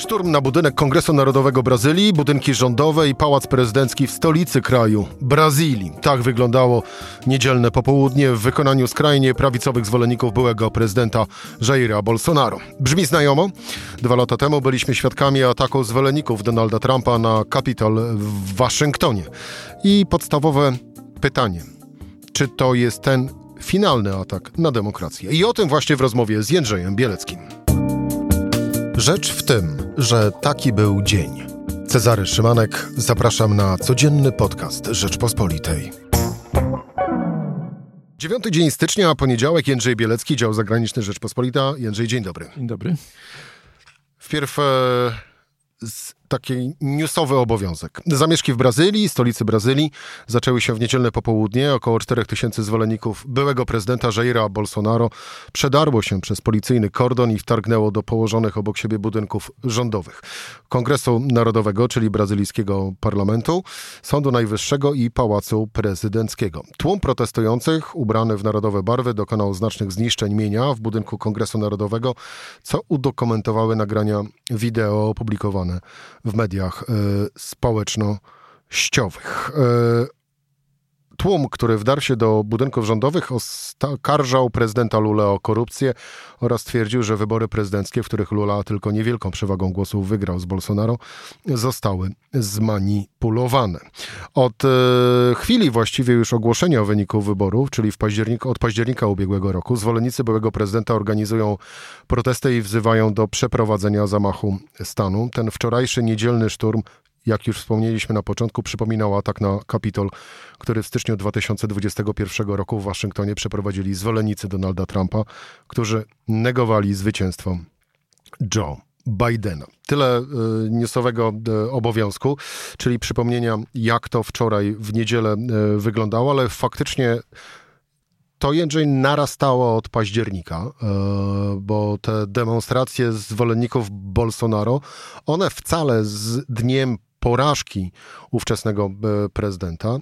Szturm na budynek Kongresu Narodowego Brazylii, budynki rządowe i pałac prezydencki w stolicy kraju, Brazylii. Tak wyglądało niedzielne popołudnie w wykonaniu skrajnie prawicowych zwolenników byłego prezydenta Jaira Bolsonaro. Brzmi znajomo? Dwa lata temu byliśmy świadkami ataku zwolenników Donalda Trumpa na Kapitol w Waszyngtonie. I podstawowe pytanie, czy to jest ten finalny atak na demokrację? I o tym właśnie w rozmowie z Jędrzejem Bieleckim. Rzecz w tym, że taki był dzień. Cezary Szymanek, zapraszam na codzienny podcast Rzeczpospolitej. Dziewiąty dzień stycznia, poniedziałek, Jędrzej Bielecki, dział zagraniczny Rzeczpospolita. Jędrzej, dzień dobry. Dzień dobry. Wpierw e, z taki newsowy obowiązek. Zamieszki w Brazylii, stolicy Brazylii, zaczęły się w niedzielne popołudnie. Około 4 tysięcy zwolenników byłego prezydenta Jaira Bolsonaro przedarło się przez policyjny kordon i wtargnęło do położonych obok siebie budynków rządowych. Kongresu Narodowego, czyli brazylijskiego parlamentu, Sądu Najwyższego i Pałacu Prezydenckiego. Tłum protestujących, ubrany w narodowe barwy, dokonał znacznych zniszczeń mienia w budynku Kongresu Narodowego, co udokumentowały nagrania wideo opublikowane w mediach e, społecznościowych. Tłum, który wdarł się do budynków rządowych, oskarżał prezydenta Lula o korupcję oraz twierdził, że wybory prezydenckie, w których Lula tylko niewielką przewagą głosów wygrał z Bolsonaro, zostały zmanipulowane. Od e, chwili właściwie już ogłoszenia o wyniku wyborów, czyli w październiku, od października ubiegłego roku, zwolennicy byłego prezydenta organizują protesty i wzywają do przeprowadzenia zamachu stanu. Ten wczorajszy niedzielny szturm jak już wspomnieliśmy na początku, przypominał atak na Kapitol, który w styczniu 2021 roku w Waszyngtonie przeprowadzili zwolennicy Donalda Trumpa, którzy negowali zwycięstwo Joe Bidena. Tyle y, newsowego y, obowiązku, czyli przypomnienia, jak to wczoraj w niedzielę y, wyglądało, ale faktycznie to Jędrzej narastało od października, bo te demonstracje zwolenników Bolsonaro, one wcale z dniem porażki ówczesnego e, prezydenta,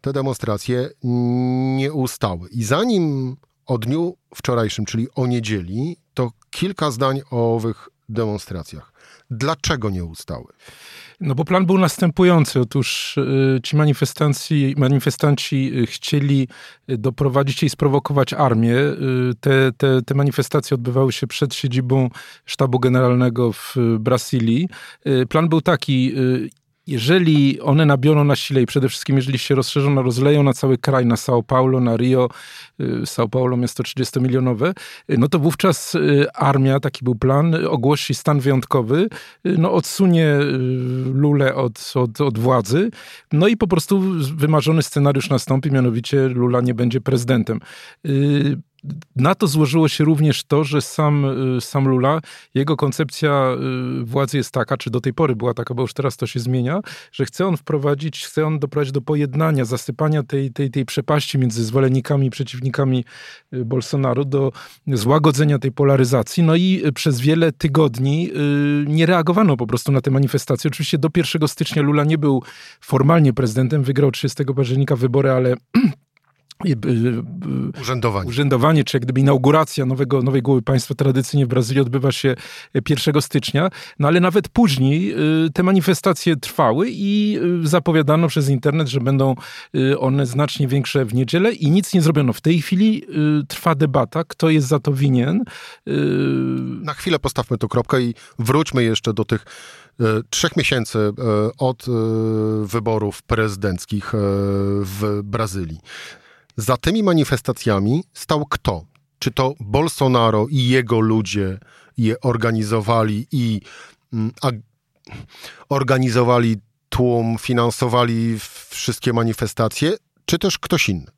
te demonstracje nie ustały. I zanim o dniu wczorajszym, czyli o niedzieli, to kilka zdań o owych demonstracjach. Dlaczego nie ustały? No bo plan był następujący. Otóż y, ci manifestanci, manifestanci y, chcieli doprowadzić i sprowokować armię. Y, te, te, te manifestacje odbywały się przed siedzibą sztabu generalnego w Brazylii. Plan był taki, jeżeli one nabiorą na sile i przede wszystkim jeżeli się rozszerzą, rozleją na cały kraj, na São Paulo, na Rio, y, São Paulo miasto 30-milionowe, y, no to wówczas y, armia, taki był plan, ogłosi stan wyjątkowy, no odsunie Lulę od, od, od władzy, no i po prostu wymarzony scenariusz nastąpi, mianowicie Lula nie będzie prezydentem. Na to złożyło się również to, że sam, y, sam Lula, jego koncepcja y, władzy jest taka, czy do tej pory była taka, bo już teraz to się zmienia, że chce on wprowadzić, chce on doprowadzić do pojednania, zasypania tej, tej, tej przepaści między zwolennikami i przeciwnikami y, Bolsonaro, do złagodzenia tej polaryzacji. No i przez wiele tygodni nie reagowano po prostu na te manifestacje. Oczywiście do 1 stycznia Lula nie był formalnie prezydentem, wygrał 30 października wybory, ale Urzędowanie. Urzędowanie, czy jak gdyby inauguracja nowego, nowej głowy państwa tradycyjnie w Brazylii odbywa się 1 stycznia, no ale nawet później y, te manifestacje trwały i y, zapowiadano przez internet, że będą y, one znacznie większe w niedzielę i nic nie zrobiono. W tej chwili trwa debata, kto jest za to winien. Na chwilę postawmy tu kropkę i wróćmy jeszcze do tych trzech miesięcy od wyborów prezydenckich w Brazylii. Za tymi manifestacjami stał kto? Czy to Bolsonaro i jego ludzie je organizowali i mm, a, organizowali tłum, finansowali wszystkie manifestacje, czy też ktoś inny?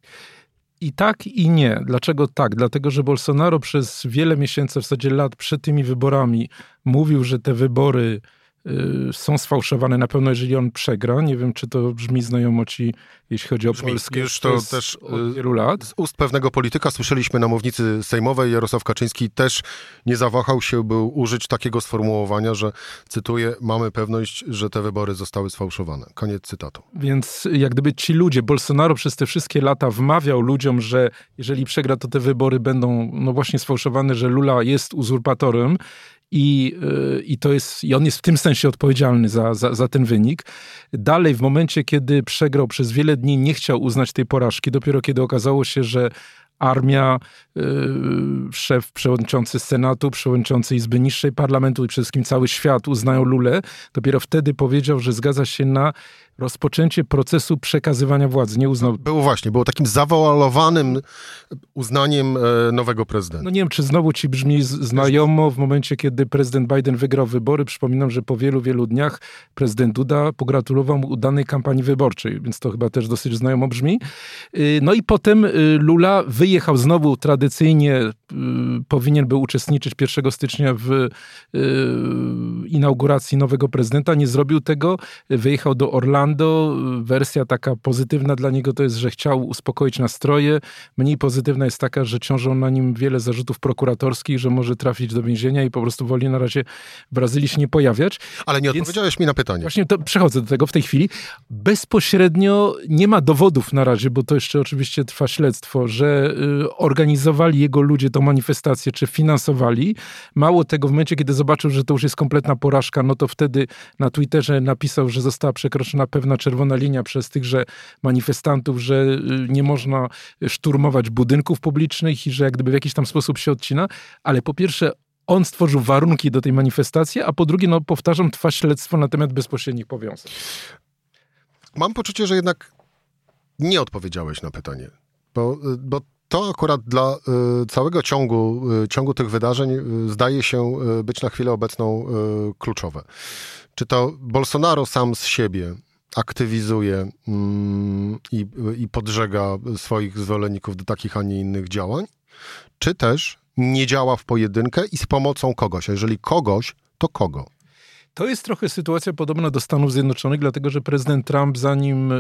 I tak, i nie. Dlaczego tak? Dlatego, że Bolsonaro przez wiele miesięcy, w zasadzie lat przed tymi wyborami, mówił, że te wybory są sfałszowane na pewno, jeżeli on przegra. Nie wiem, czy to brzmi znajomo ci, jeśli chodzi o brzmi, Polskę. Już to też od y, wielu lat. Z ust pewnego polityka słyszeliśmy na mównicy sejmowej, Jarosław Kaczyński też nie zawahał się, by użyć takiego sformułowania, że, cytuję, mamy pewność, że te wybory zostały sfałszowane. Koniec cytatu. Więc jak gdyby ci ludzie, Bolsonaro przez te wszystkie lata wmawiał ludziom, że jeżeli przegra, to te wybory będą no właśnie sfałszowane, że Lula jest uzurpatorem i, i to jest, i on jest w tym sensie odpowiedzialny za, za, za ten wynik. Dalej, w momencie, kiedy przegrał przez wiele dni, nie chciał uznać tej porażki, dopiero kiedy okazało się, że armia, yy, szef, przewodniczący Senatu, przewodniczący Izby Niższej Parlamentu i przede wszystkim cały świat uznają Lulę, dopiero wtedy powiedział, że zgadza się na rozpoczęcie procesu przekazywania władzy. Nie uznał... Było właśnie, było takim zawoalowanym uznaniem e, nowego prezydenta. No nie wiem, czy znowu ci brzmi znajomo w momencie, kiedy prezydent Biden wygrał wybory. Przypominam, że po wielu, wielu dniach prezydent Duda pogratulował mu udanej kampanii wyborczej, więc to chyba też dosyć znajomo brzmi. Y, no i potem y, Lula wyjechał znowu tradycyjnie, y, powinien był uczestniczyć 1 stycznia w inauguracji nowego prezydenta, nie zrobił tego, wyjechał do Orlando. Wersja taka pozytywna dla niego to jest, że chciał uspokoić nastroje. Mniej pozytywna jest taka, że ciążą na nim wiele zarzutów prokuratorskich, że może trafić do więzienia i po prostu woli na razie w Brazylii się nie pojawiać. Ale nie Więc odpowiedziałeś mi na pytanie. Właśnie to przechodzę do tego w tej chwili. Bezpośrednio nie ma dowodów na razie, bo to jeszcze oczywiście trwa śledztwo, że y, organizowali jego ludzie tą manifestację, czy finansowali. Mało tego, w momencie, kiedy zobaczył, że to już jest kompletna porażka, no to wtedy na Twitterze napisał, że została przekroczona pewna czerwona linia przez tychże manifestantów, że y, nie można szturmować budynków publicznych i że jak gdyby w jakiś tam sposób się odcina, ale po pierwsze on stworzył warunki do tej manifestacji, a po drugie, no powtarzam, trwa śledztwo na temat bezpośrednich powiązań. Mam poczucie, że jednak nie odpowiedziałeś na pytanie, bo, y, bo to akurat dla y, całego ciągu, y, ciągu tych wydarzeń y, zdaje się być na chwilę obecną kluczowe. Czy to Bolsonaro sam z siebie aktywizuje mm, i, i podżega swoich zwolenników do takich, a nie innych działań, czy też nie działa w pojedynkę i z pomocą kogoś. A jeżeli kogoś, to kogo? To jest trochę sytuacja podobna do Stanów Zjednoczonych, dlatego że prezydent Trump, zanim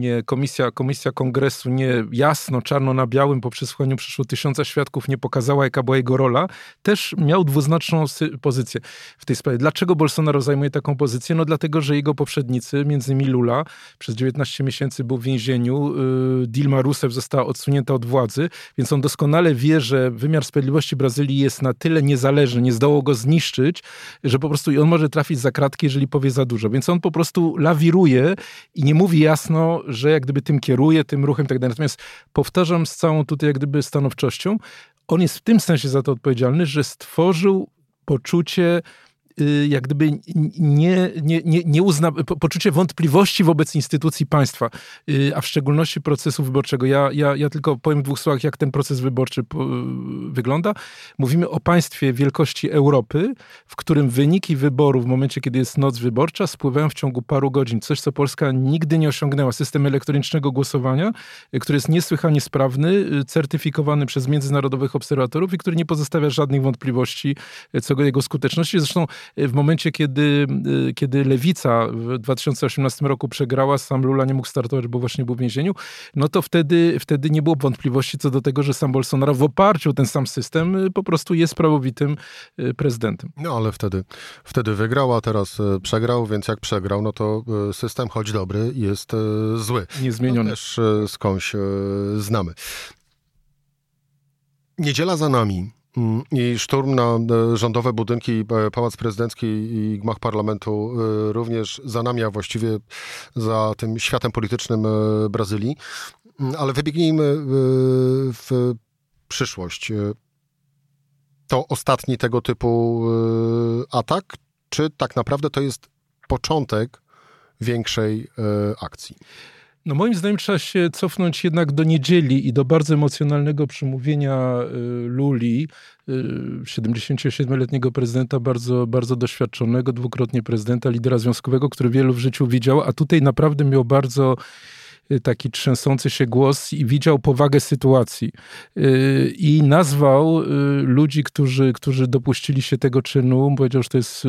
nie komisja, komisja kongresu nie jasno, czarno na białym po przesłuchaniu przyszło tysiąca świadków nie pokazała, jaka była jego rola, też miał dwuznaczną pozycję w tej sprawie. Dlaczego Bolsonaro zajmuje taką pozycję? No dlatego, że jego poprzednicy, między innymi Lula, przez 19 miesięcy był w więzieniu, y, Dilma Rousseff została odsunięta od władzy, więc on doskonale wie, że wymiar sprawiedliwości Brazylii jest na tyle niezależny, nie zdołał go zniszczyć, że po prostu on może trafić za kratki, jeżeli powie za dużo. Więc on po prostu lawiruje i nie mówi jasno, że jak gdyby tym kieruje, tym ruchem i tak dalej. Natomiast powtarzam z całą tutaj jak gdyby stanowczością, on jest w tym sensie za to odpowiedzialny, że stworzył poczucie jak gdyby nie, nie, nie, nie uzna, poczucie wątpliwości wobec instytucji państwa, y, a w szczególności procesu wyborczego. Ja, ja, ja tylko powiem w dwóch słowach, jak ten proces wyborczy wygląda. Mówimy o państwie wielkości Europy, w którym wyniki wyborów w momencie, kiedy jest noc wyborcza, spływają w ciągu paru godzin. Coś, co Polska nigdy nie osiągnęła. System elektronicznego głosowania, y, który jest niesłychanie sprawny, certyfikowany przez międzynarodowych obserwatorów i który nie pozostawia żadnych wątpliwości co do jego skuteczności. Zresztą w momencie, kiedy, y, kiedy Lewica w 2018 roku przegrała, sam Lula nie mógł startować, bo właśnie był w więzieniu, no to wtedy, wtedy nie było wątpliwości co do tego, że sam Bolsonaro w oparciu o ten sam system y, po prostu jest prawowitym y, prezydentem. No ale wtedy, wtedy wygrał, a teraz przegrał, więc jak przegrał, no to system, choć dobry, jest zły. Niezmieniony. To też skądś znamy. Niedziela za nami. Mm, I szturm na e, rządowe budynki, e, Pałac Prezydencki i gmach parlamentu e, również za nami, a właściwie za tym światem politycznym Brazylii. Mm, ale wybiegnijmy w przyszłość. To ostatni tego typu atak, czy tak naprawdę to jest początek większej akcji? No moim zdaniem trzeba się cofnąć jednak do niedzieli i do bardzo emocjonalnego przemówienia y, Luli, 77-letniego y, prezydenta, bardzo, bardzo doświadczonego, dwukrotnie prezydenta, lidera związkowego, który wielu w życiu widział, a tutaj naprawdę miał bardzo taki trzęsący się głos i widział powagę sytuacji. Y, I nazwał y, ludzi, którzy, którzy dopuścili się tego czynu, powiedział, że to jest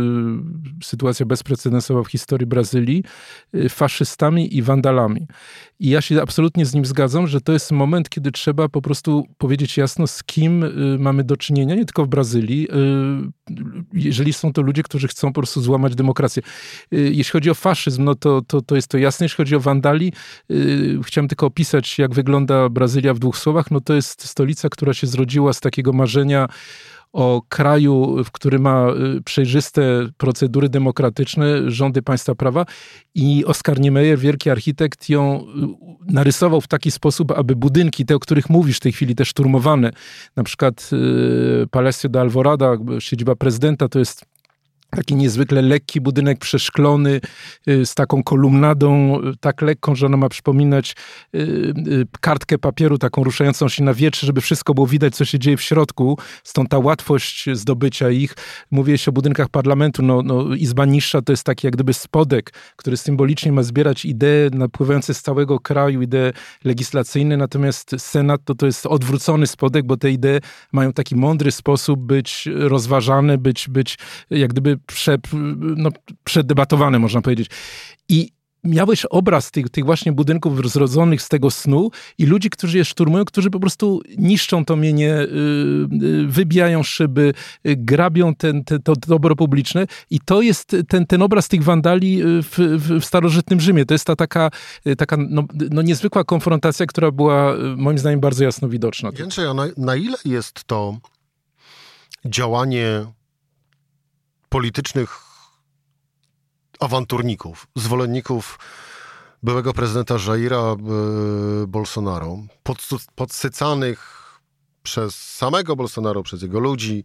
sytuacja bezprecedensowa w historii Brazylii, faszystami i wandalami. I ja się absolutnie z nim zgadzam, że to jest moment, kiedy trzeba po prostu powiedzieć jasno, z kim mamy do czynienia, nie tylko w Brazylii, jeżeli są to ludzie, którzy chcą po prostu złamać demokrację. Jeśli chodzi o faszyzm, no to, to, to jest to jasne. Jeśli chodzi o wandali, chciałem tylko opisać, jak wygląda Brazylia w dwóch słowach. No to jest stolica, która się zrodziła z takiego marzenia o kraju, w którym ma przejrzyste procedury demokratyczne, rządy państwa prawa i Oskar Niemeyer, wielki architekt, ją narysował w taki sposób, aby budynki, te, o których mówisz w tej chwili, te szturmowane, na przykład Palacio de Alvorada, siedziba prezydenta, to jest taki niezwykle lekki budynek przeszklony y, z taką kolumnadą, y, tak lekką, że ona ma przypominać y, kartkę papieru, taką ruszającą się na wietrze, żeby wszystko było widać, co się dzieje w środku. Stąd ta łatwość zdobycia ich. Mówię się o budynkach parlamentu. No, no, Izba niższa to jest taki jak gdyby spodek, który symbolicznie ma zbierać idee napływające z całego kraju, idee legislacyjne, natomiast Senat to, to jest odwrócony spodek, bo te idee mają taki mądry sposób być rozważane, być, być jak gdyby prze, no, przedebatowane, można powiedzieć. I miałeś obraz tych, tych właśnie budynków zrodzonych z tego snu i ludzi, którzy je szturmują, którzy po prostu niszczą to mienie, y, y, wybijają szyby, y, grabią ten, te, to dobro publiczne i to jest ten, ten obraz tych wandali w, w, starożytnym Rzymie. To jest ta taka, taka no, no niezwykła konfrontacja, która była moim zdaniem bardzo jasno widoczna. Więcej, a na, na ile jest to działanie politycznych awanturników, zwolenników byłego prezydenta Jaira e, Bolsonaro, podsycanych przez samego Bolsonaro, przez jego ludzi,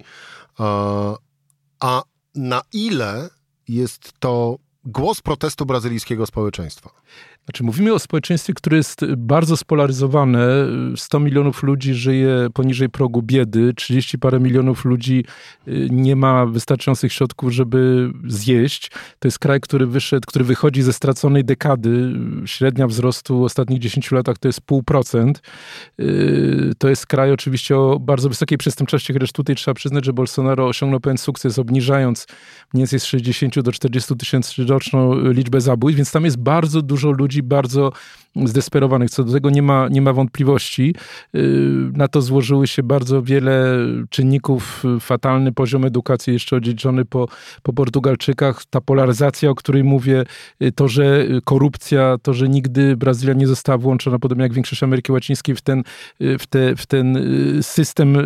a na ile jest to głos protestu brazylijskiego społeczeństwa? Znaczy, mówimy o społeczeństwie, które jest bardzo spolaryzowane. 100 milionów ludzi żyje poniżej progu biedy, 30 parę milionów ludzi y, nie ma wystarczających środków, żeby zjeść. To jest kraj, który wyszedł, który wychodzi ze straconej dekady. Średnia wzrostu w ostatnich 10 latach to jest pół procent. Y, to jest kraj oczywiście o bardzo wysokiej przestępczości, chociaż tutaj trzeba przyznać, że Bolsonaro osiągnął pewien sukces, obniżając mniej więcej z 60 do 40 tysięcy roczną liczbę zabójstw, więc tam jest bardzo dużo ludzi bardzo zdesperowanych. Co do tego nie ma, nie ma wątpliwości. Y, na to złożyły się bardzo wiele czynników. Fatalny poziom edukacji, jeszcze odziedziczony po, po Portugalczykach. Ta polaryzacja, o której mówię, y, to, że korupcja, to, że nigdy Brazylia nie została włączona, podobnie jak większość Ameryki Łacińskiej, w ten, y, w, te, w ten system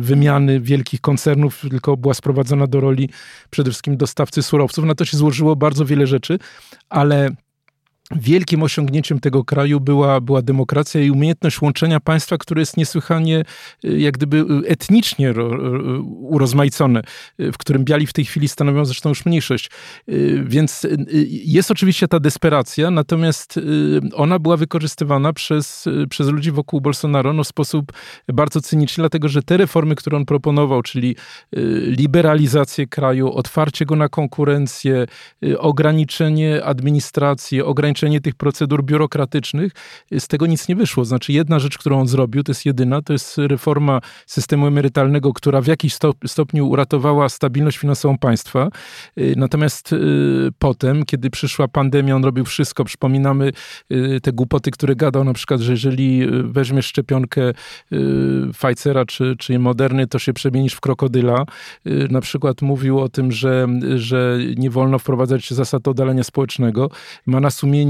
wymiany wielkich koncernów, tylko była sprowadzona do roli przede wszystkim dostawcy surowców. Na to się złożyło bardzo wiele rzeczy, ale Wielkim osiągnięciem tego kraju była, była demokracja i umiejętność łączenia państwa, które jest niesłychanie y, jak gdyby y, etnicznie urozmaicone, y, w którym biali w tej chwili stanowią zresztą już mniejszość. Więc jest oczywiście ta desperacja, natomiast ona była wykorzystywana przez, przez ludzi wokół Bolsonaro no, w sposób bardzo cyniczny, dlatego że te reformy, które on proponował, czyli liberalizację kraju, otwarcie go na konkurencję, ograniczenie administracji, ograniczenie ograniczenie tych procedur biurokratycznych, z tego nic nie wyszło. Znaczy jedna rzecz, którą on zrobił, to jest jedyna, to jest reforma systemu emerytalnego, która w jakiś stopniu uratowała stabilność finansową państwa. Y, natomiast y, potem, kiedy przyszła pandemia, on robił wszystko. Przypominamy y, te głupoty, które gadał na przykład, że jeżeli weźmiesz szczepionkę Pfizera czy, czy Moderny, to się przemienisz w krokodyla. Na przykład mówił o tym, że, że nie wolno wprowadzać zasad oddalenia społecznego. Ma na sumieniu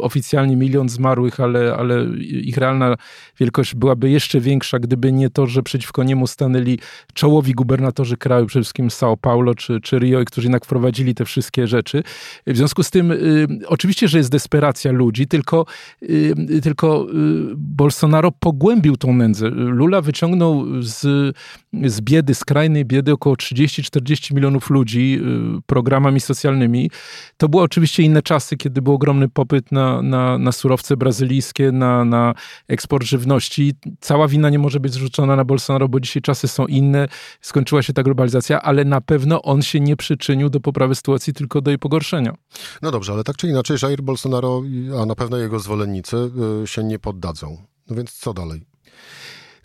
oficjalnie milion zmarłych, ale, ale ich realna wielkość byłaby jeszcze większa, gdyby nie to, że przeciwko niemu stanęli czołowi gubernatorzy kraju, przede wszystkim São Paulo czy, czy Rio, którzy jednak wprowadzili te wszystkie rzeczy. W związku z tym y, oczywiście, że jest desperacja ludzi, tylko, y, tylko y, Bolsonaro pogłębił tą nędzę. Lula wyciągnął z, z biedy, skrajnej biedy około 30-40 milionów ludzi y, programami socjalnymi. To były oczywiście inne czasy, kiedy był ogromny ogromny popyt na, na, na surowce brazylijskie, na, na eksport żywności. Cała wina nie może być zrzucona na Bolsonaro, bo dzisiaj czasy są inne, skończyła się ta globalizacja, ale na pewno on się nie przyczynił do poprawy sytuacji, tylko do jej pogorszenia. No dobrze, ale tak czy inaczej Jair Bolsonaro, a na pewno jego zwolennicy y, się nie poddadzą. No więc co dalej?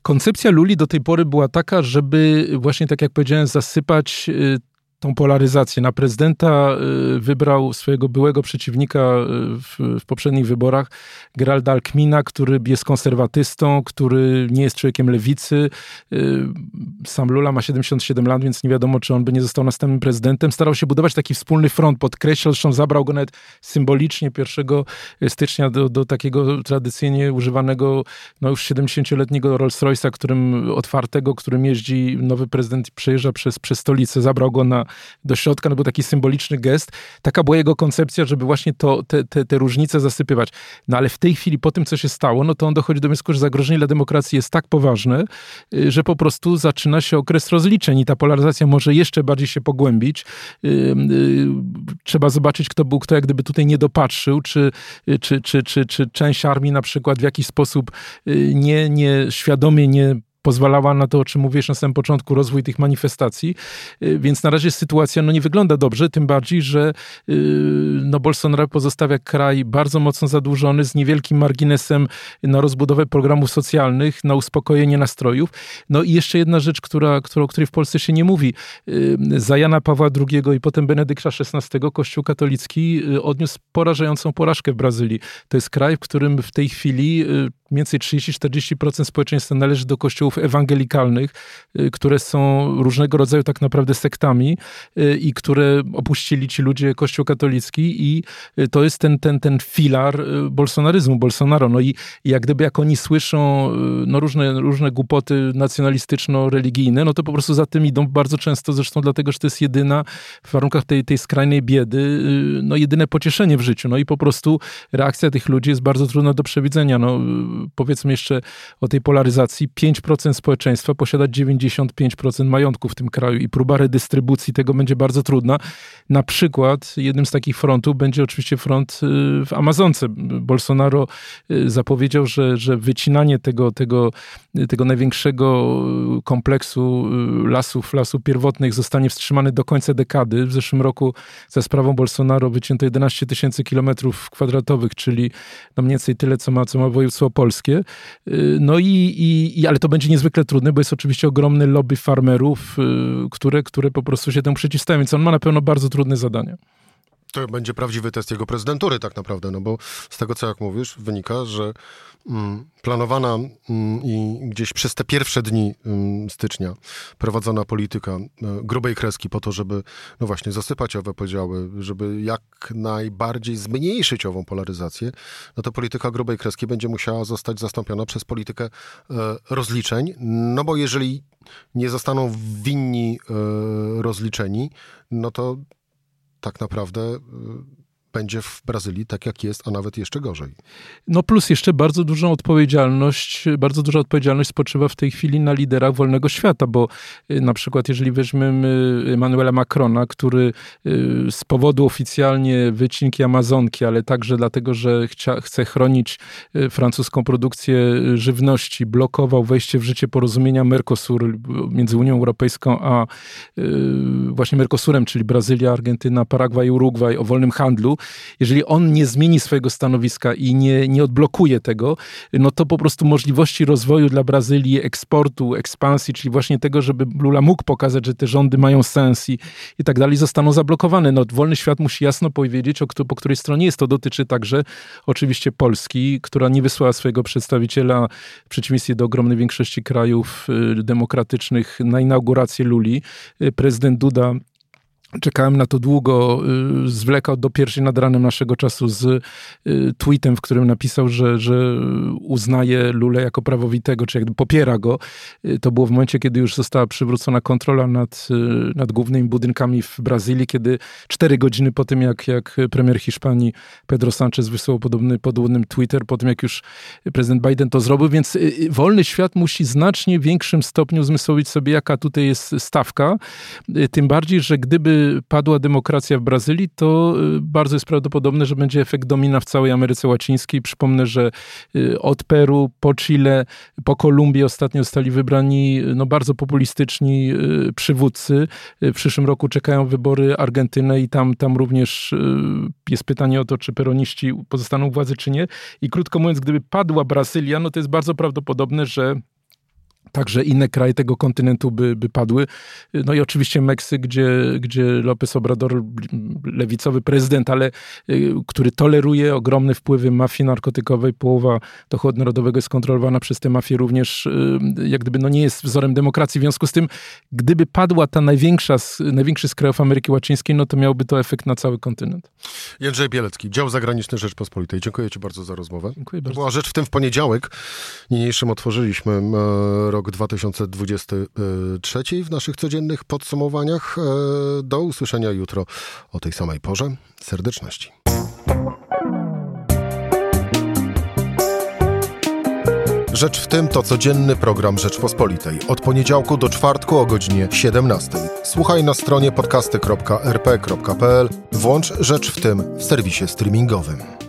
Koncepcja Luli do tej pory była taka, żeby właśnie tak jak powiedziałem, zasypać y, tą polaryzację. Na prezydenta y, wybrał swojego byłego przeciwnika y, w, w, poprzednich wyborach, Geralda Alkmina, który jest konserwatystą, który nie jest człowiekiem lewicy. Y, sam Lula ma 77 lat, więc nie wiadomo, czy on by nie został następnym prezydentem. Starał się budować taki wspólny front, podkreślał, zresztą zabrał go nawet symbolicznie 1 stycznia do, do takiego tradycyjnie używanego no już 70-letniego Rolls-Royce'a, którym otwartego, którym jeździ nowy prezydent, przejeżdża przez, przez stolicę. Zabrał go na do środka, no był taki symboliczny gest. Taka była jego koncepcja, żeby właśnie to, te, te, te różnice zasypywać. No ale w tej chwili, po tym, co się stało, no to on dochodzi do wniosku, że zagrożenie dla demokracji jest tak poważne, y, że po prostu zaczyna się okres rozliczeń i ta polaryzacja może jeszcze bardziej się pogłębić. Y, y, trzeba zobaczyć, kto był, kto jak gdyby tutaj nie dopatrzył, czy, czy, czy, czy, czy część armii na przykład w jakiś sposób nie, nie świadomie nie pozwalała na to, o czym mówiłeś na samym początku, rozwój tych manifestacji. Y, więc na razie sytuacja no, nie wygląda dobrze, tym bardziej, że y, no, Bolsonaro pozostawia kraj bardzo mocno zadłużony, z niewielkim marginesem na rozbudowę programów socjalnych, na uspokojenie nastrojów. No i jeszcze jedna rzecz, która, która, o której w Polsce się nie mówi. Y, za Jana Pawła II i potem Benedykta XVI Kościół katolicki odniósł porażającą porażkę w Brazylii. To jest kraj, w którym w tej chwili mniej więcej 30-40% społeczeństwa należy do kościołów ewangelikalnych, y, które są różnego rodzaju tak naprawdę sektami y, i które opuścili ci ludzie kościół katolicki i y, to jest ten, ten, ten filar bolsonaryzmu, Bolsonaro. No i jak gdyby jak oni słyszą no różne, różne głupoty nacjonalistyczno-religijne, no to po prostu za tym idą bardzo często, zresztą dlatego, że to jest jedyna w warunkach tej, tej skrajnej biedy, no jedyne pocieszenie w życiu. No i po prostu reakcja tych ludzi jest bardzo trudna do przewidzenia. No, powiedzmy jeszcze o tej polaryzacji, 5% społeczeństwa posiada 95% majątku w tym kraju i próba redystrybucji tego będzie bardzo trudna. Na przykład jednym z takich frontów będzie oczywiście front y, w Amazonce. Bolsonaro y, zapowiedział, że, że wycinanie tego, tego, tego największego kompleksu y, lasów, lasów pierwotnych zostanie wstrzymane do końca dekady. W zeszłym roku za sprawą Bolsonaro wycięto 11 tysięcy kilometrów kwadratowych, czyli no mniej więcej tyle, co ma, co ma województwo polskie. Y, no i, i, ale to będzie niezwykle trudne, bo jest oczywiście ogromny lobby farmerów, y, które, które po prostu się temu przeciwstawią, więc on ma na pewno bardzo trudne zadania. To będzie prawdziwy test jego prezydentury tak naprawdę, no bo z tego, co jak mówisz, wynika, że mm, planowana mm, i gdzieś przez te pierwsze dni mm, stycznia prowadzona polityka y, grubej kreski po to, żeby no właśnie zasypać owe podziały, żeby jak najbardziej zmniejszyć ową polaryzację, no to polityka grubej kreski będzie musiała zostać zastąpiona przez politykę y, rozliczeń, no bo jeżeli nie zostaną winni y, rozliczeni, no to tak naprawdę y, będzie w Brazylii tak, jak jest, a nawet jeszcze gorzej. No plus jeszcze bardzo dużą odpowiedzialność, bardzo duża odpowiedzialność spoczywa w tej chwili na liderach wolnego świata, bo y, na przykład jeżeli weźmiemy Emmanuela Macrona, który y, z powodu oficjalnie wycinki Amazonki, ale także dlatego, że chcia, chce chronić francuską produkcję żywności, blokował wejście w życie porozumienia Mercosur między Unią Europejską a właśnie Mercosurem, czyli Brazylia, Argentyna, Paragwaj Urugwaj o wolnym handlu, jeżeli on nie zmieni swojego stanowiska i nie, nie odblokuje tego, no to po prostu możliwości rozwoju dla Brazylii, eksportu, ekspansji, czyli właśnie tego, żeby Lula mógł pokazać, że te rządy mają sens i, i tak dalej, zostaną zablokowane. No, wolny świat musi jasno powiedzieć, o, po której stronie jest. To dotyczy także oczywiście Polski, która nie wysłała swojego przedstawiciela w przeciwieństwie do ogromnej większości krajów y, demokratycznych na inaugurację Luli. Y, prezydent Duda Czekałem na to długo, y, zwlekał do pierwszej nad ranem naszego czasu z y, tweetem, w którym napisał, że, że uznaje Lulę jako prawowitego, czy jakby popiera go. Y, to było w momencie, kiedy już została przywrócona kontrola nad, nad głównymi budynkami w Brazylii, kiedy cztery godziny po tym, jak, jak premier Hiszpanii Pedro Sanchez wysłał podobny, podobny Twitter, po tym jak już prezydent Biden to zrobił, więc wolny świat musi znacznie większym stopniu zmysłowić sobie, jaka tutaj jest stawka. Tym bardziej, że gdyby padła demokracja w Brazylii, to y, bardzo jest prawdopodobne, że będzie efekt domina w całej Ameryce Łacińskiej. Przypomnę, że y, od Peru po Chile, po Kolumbii ostatnio zostali wybrani y, no, bardzo populistyczni przywódcy. W przyszłym roku czekają wybory Argentyny i tam, tam również jest pytanie o to, czy peroniści pozostaną władzy, czy nie. I krótko mówiąc, gdyby padła Brazylia, no to jest bardzo prawdopodobne, że Także inne kraje tego kontynentu by, by padły. No i oczywiście Meksyk, gdzie, gdzie López Obrador, lewicowy prezydent, ale y, który toleruje ogromne wpływy mafii narkotykowej. Połowa dochodu narodowego jest kontrolowana przez tę mafię również, y, jak gdyby no nie jest wzorem demokracji. W związku z tym, gdyby padła ta największa, największy z krajów Ameryki Łacińskiej, no to miałby to efekt na cały kontynent. Jędrzej Bielecki, dział zagraniczny Rzeczpospolitej. Dziękuję Ci bardzo za rozmowę. Dziękuję bardzo. Była rzecz w tym w poniedziałek. Niniejszym otworzyliśmy e, rok 2023 w naszych codziennych podsumowaniach. E, do usłyszenia jutro o tej samej porze. Serdeczności. Rzecz w tym to codzienny program Rzeczpospolitej. Od poniedziałku do czwartku o godzinie 17. Słuchaj na stronie podcasty.rp.pl. Włącz Rzecz w tym w serwisie streamingowym.